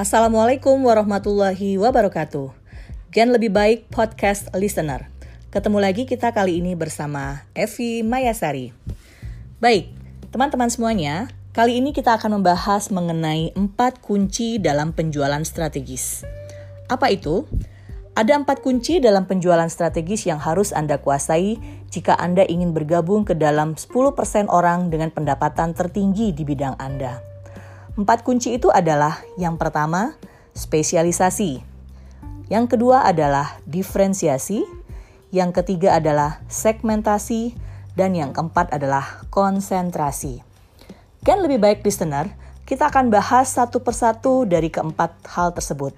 Assalamualaikum warahmatullahi wabarakatuh. Gen lebih baik podcast listener. Ketemu lagi kita kali ini bersama Evi Mayasari. Baik, teman-teman semuanya, kali ini kita akan membahas mengenai empat kunci dalam penjualan strategis. Apa itu? Ada empat kunci dalam penjualan strategis yang harus Anda kuasai jika Anda ingin bergabung ke dalam 10% orang dengan pendapatan tertinggi di bidang Anda. Empat kunci itu adalah yang pertama, spesialisasi. Yang kedua adalah diferensiasi. Yang ketiga adalah segmentasi. Dan yang keempat adalah konsentrasi. Kan lebih baik listener, kita akan bahas satu persatu dari keempat hal tersebut.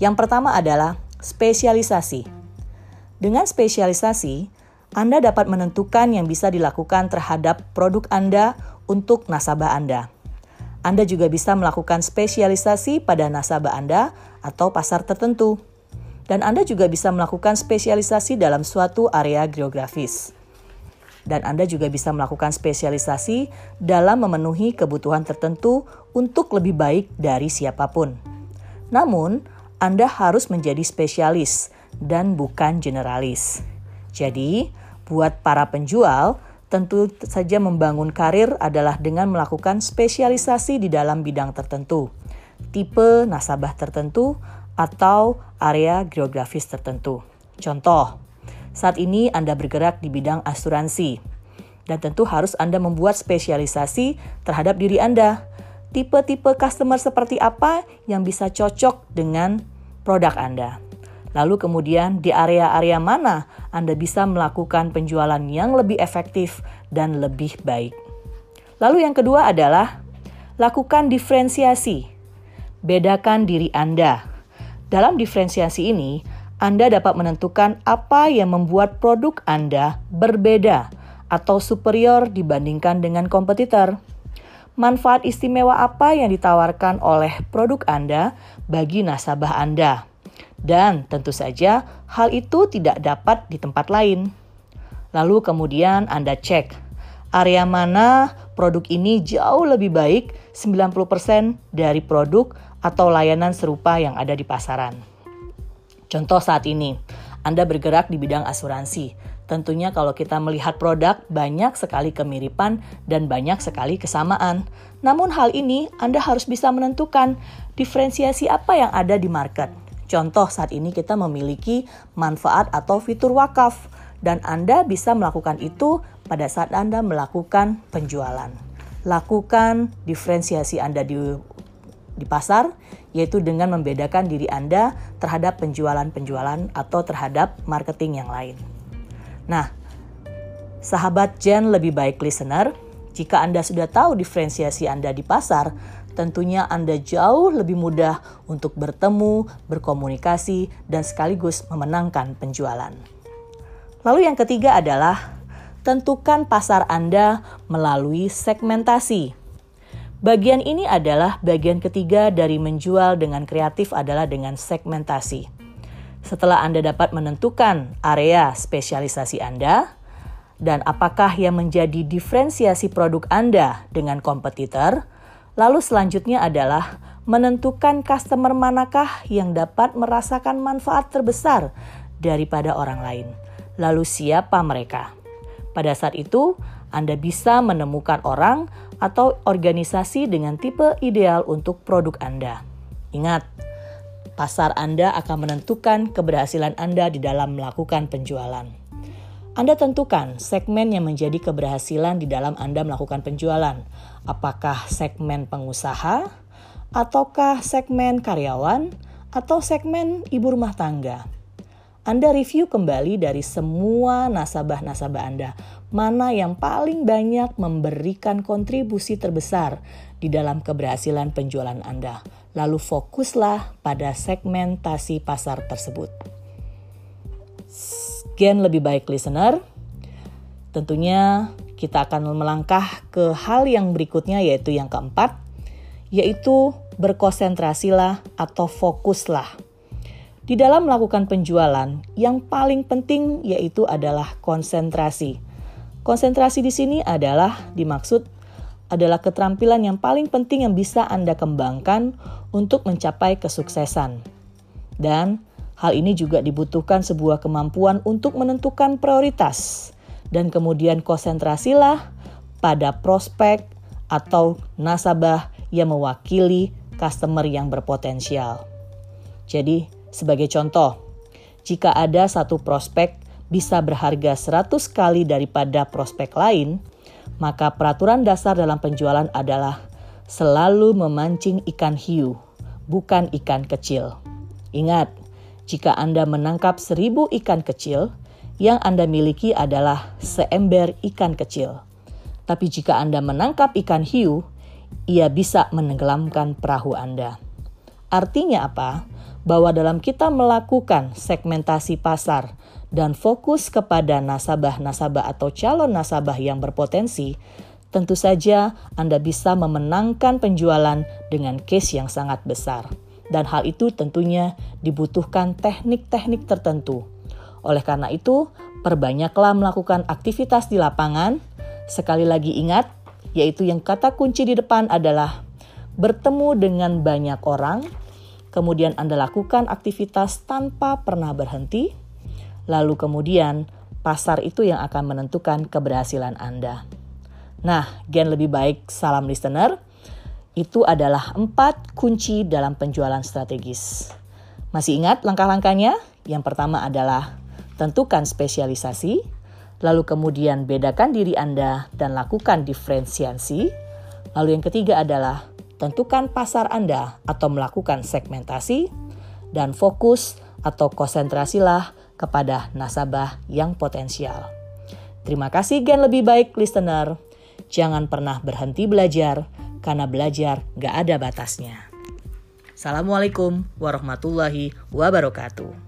Yang pertama adalah spesialisasi. Dengan spesialisasi, Anda dapat menentukan yang bisa dilakukan terhadap produk Anda untuk nasabah Anda. Anda juga bisa melakukan spesialisasi pada nasabah Anda atau pasar tertentu. Dan Anda juga bisa melakukan spesialisasi dalam suatu area geografis. Dan Anda juga bisa melakukan spesialisasi dalam memenuhi kebutuhan tertentu untuk lebih baik dari siapa pun. Namun, Anda harus menjadi spesialis dan bukan generalis. Jadi, buat para penjual, tentu saja membangun karir adalah dengan melakukan spesialisasi di dalam bidang tertentu, tipe nasabah tertentu, atau area geografis tertentu. Contoh, saat ini Anda bergerak di bidang asuransi, dan tentu harus Anda membuat spesialisasi terhadap diri Anda. Tipe-tipe customer seperti apa yang bisa cocok dengan produk Anda. Lalu kemudian di area-area mana Anda bisa melakukan penjualan yang lebih efektif dan lebih baik. Lalu yang kedua adalah lakukan diferensiasi. Bedakan diri Anda. Dalam diferensiasi ini, Anda dapat menentukan apa yang membuat produk Anda berbeda atau superior dibandingkan dengan kompetitor. Manfaat istimewa apa yang ditawarkan oleh produk Anda bagi nasabah Anda? Dan tentu saja hal itu tidak dapat di tempat lain. Lalu kemudian Anda cek area mana produk ini jauh lebih baik 90% dari produk atau layanan serupa yang ada di pasaran. Contoh saat ini, Anda bergerak di bidang asuransi. Tentunya kalau kita melihat produk banyak sekali kemiripan dan banyak sekali kesamaan. Namun hal ini Anda harus bisa menentukan diferensiasi apa yang ada di market Contoh saat ini kita memiliki manfaat atau fitur wakaf dan Anda bisa melakukan itu pada saat Anda melakukan penjualan. Lakukan diferensiasi Anda di di pasar yaitu dengan membedakan diri Anda terhadap penjualan-penjualan atau terhadap marketing yang lain. Nah, sahabat Jen lebih baik listener, jika Anda sudah tahu diferensiasi Anda di pasar, tentunya Anda jauh lebih mudah untuk bertemu, berkomunikasi, dan sekaligus memenangkan penjualan. Lalu yang ketiga adalah tentukan pasar Anda melalui segmentasi. Bagian ini adalah bagian ketiga dari menjual dengan kreatif adalah dengan segmentasi. Setelah Anda dapat menentukan area spesialisasi Anda dan apakah yang menjadi diferensiasi produk Anda dengan kompetitor, Lalu selanjutnya adalah menentukan customer manakah yang dapat merasakan manfaat terbesar daripada orang lain. Lalu siapa mereka? Pada saat itu, Anda bisa menemukan orang atau organisasi dengan tipe ideal untuk produk Anda. Ingat, pasar Anda akan menentukan keberhasilan Anda di dalam melakukan penjualan. Anda tentukan segmen yang menjadi keberhasilan di dalam Anda melakukan penjualan. Apakah segmen pengusaha, ataukah segmen karyawan, atau segmen ibu rumah tangga? Anda review kembali dari semua nasabah-nasabah Anda, mana yang paling banyak memberikan kontribusi terbesar di dalam keberhasilan penjualan Anda. Lalu fokuslah pada segmentasi pasar tersebut gen lebih baik listener, tentunya kita akan melangkah ke hal yang berikutnya yaitu yang keempat, yaitu berkonsentrasilah atau fokuslah. Di dalam melakukan penjualan, yang paling penting yaitu adalah konsentrasi. Konsentrasi di sini adalah dimaksud adalah keterampilan yang paling penting yang bisa Anda kembangkan untuk mencapai kesuksesan. Dan hal ini juga dibutuhkan sebuah kemampuan untuk menentukan prioritas dan kemudian konsentrasilah pada prospek atau nasabah yang mewakili customer yang berpotensial. Jadi, sebagai contoh, jika ada satu prospek bisa berharga 100 kali daripada prospek lain, maka peraturan dasar dalam penjualan adalah selalu memancing ikan hiu, bukan ikan kecil. Ingat, jika Anda menangkap seribu ikan kecil, yang Anda miliki adalah seember ikan kecil. Tapi jika Anda menangkap ikan hiu, ia bisa menenggelamkan perahu Anda. Artinya apa? Bahwa dalam kita melakukan segmentasi pasar dan fokus kepada nasabah-nasabah atau calon nasabah yang berpotensi, tentu saja Anda bisa memenangkan penjualan dengan case yang sangat besar. Dan hal itu tentunya dibutuhkan teknik-teknik tertentu oleh karena itu, perbanyaklah melakukan aktivitas di lapangan. Sekali lagi ingat, yaitu yang kata kunci di depan adalah bertemu dengan banyak orang, kemudian Anda lakukan aktivitas tanpa pernah berhenti, lalu kemudian pasar itu yang akan menentukan keberhasilan Anda. Nah, gen lebih baik salam listener, itu adalah empat kunci dalam penjualan strategis. Masih ingat langkah-langkahnya? Yang pertama adalah Tentukan spesialisasi, lalu kemudian bedakan diri Anda dan lakukan diferensiasi. Lalu yang ketiga adalah tentukan pasar Anda atau melakukan segmentasi dan fokus atau konsentrasilah kepada nasabah yang potensial. Terima kasih Gen Lebih Baik listener. Jangan pernah berhenti belajar karena belajar gak ada batasnya. Assalamualaikum warahmatullahi wabarakatuh.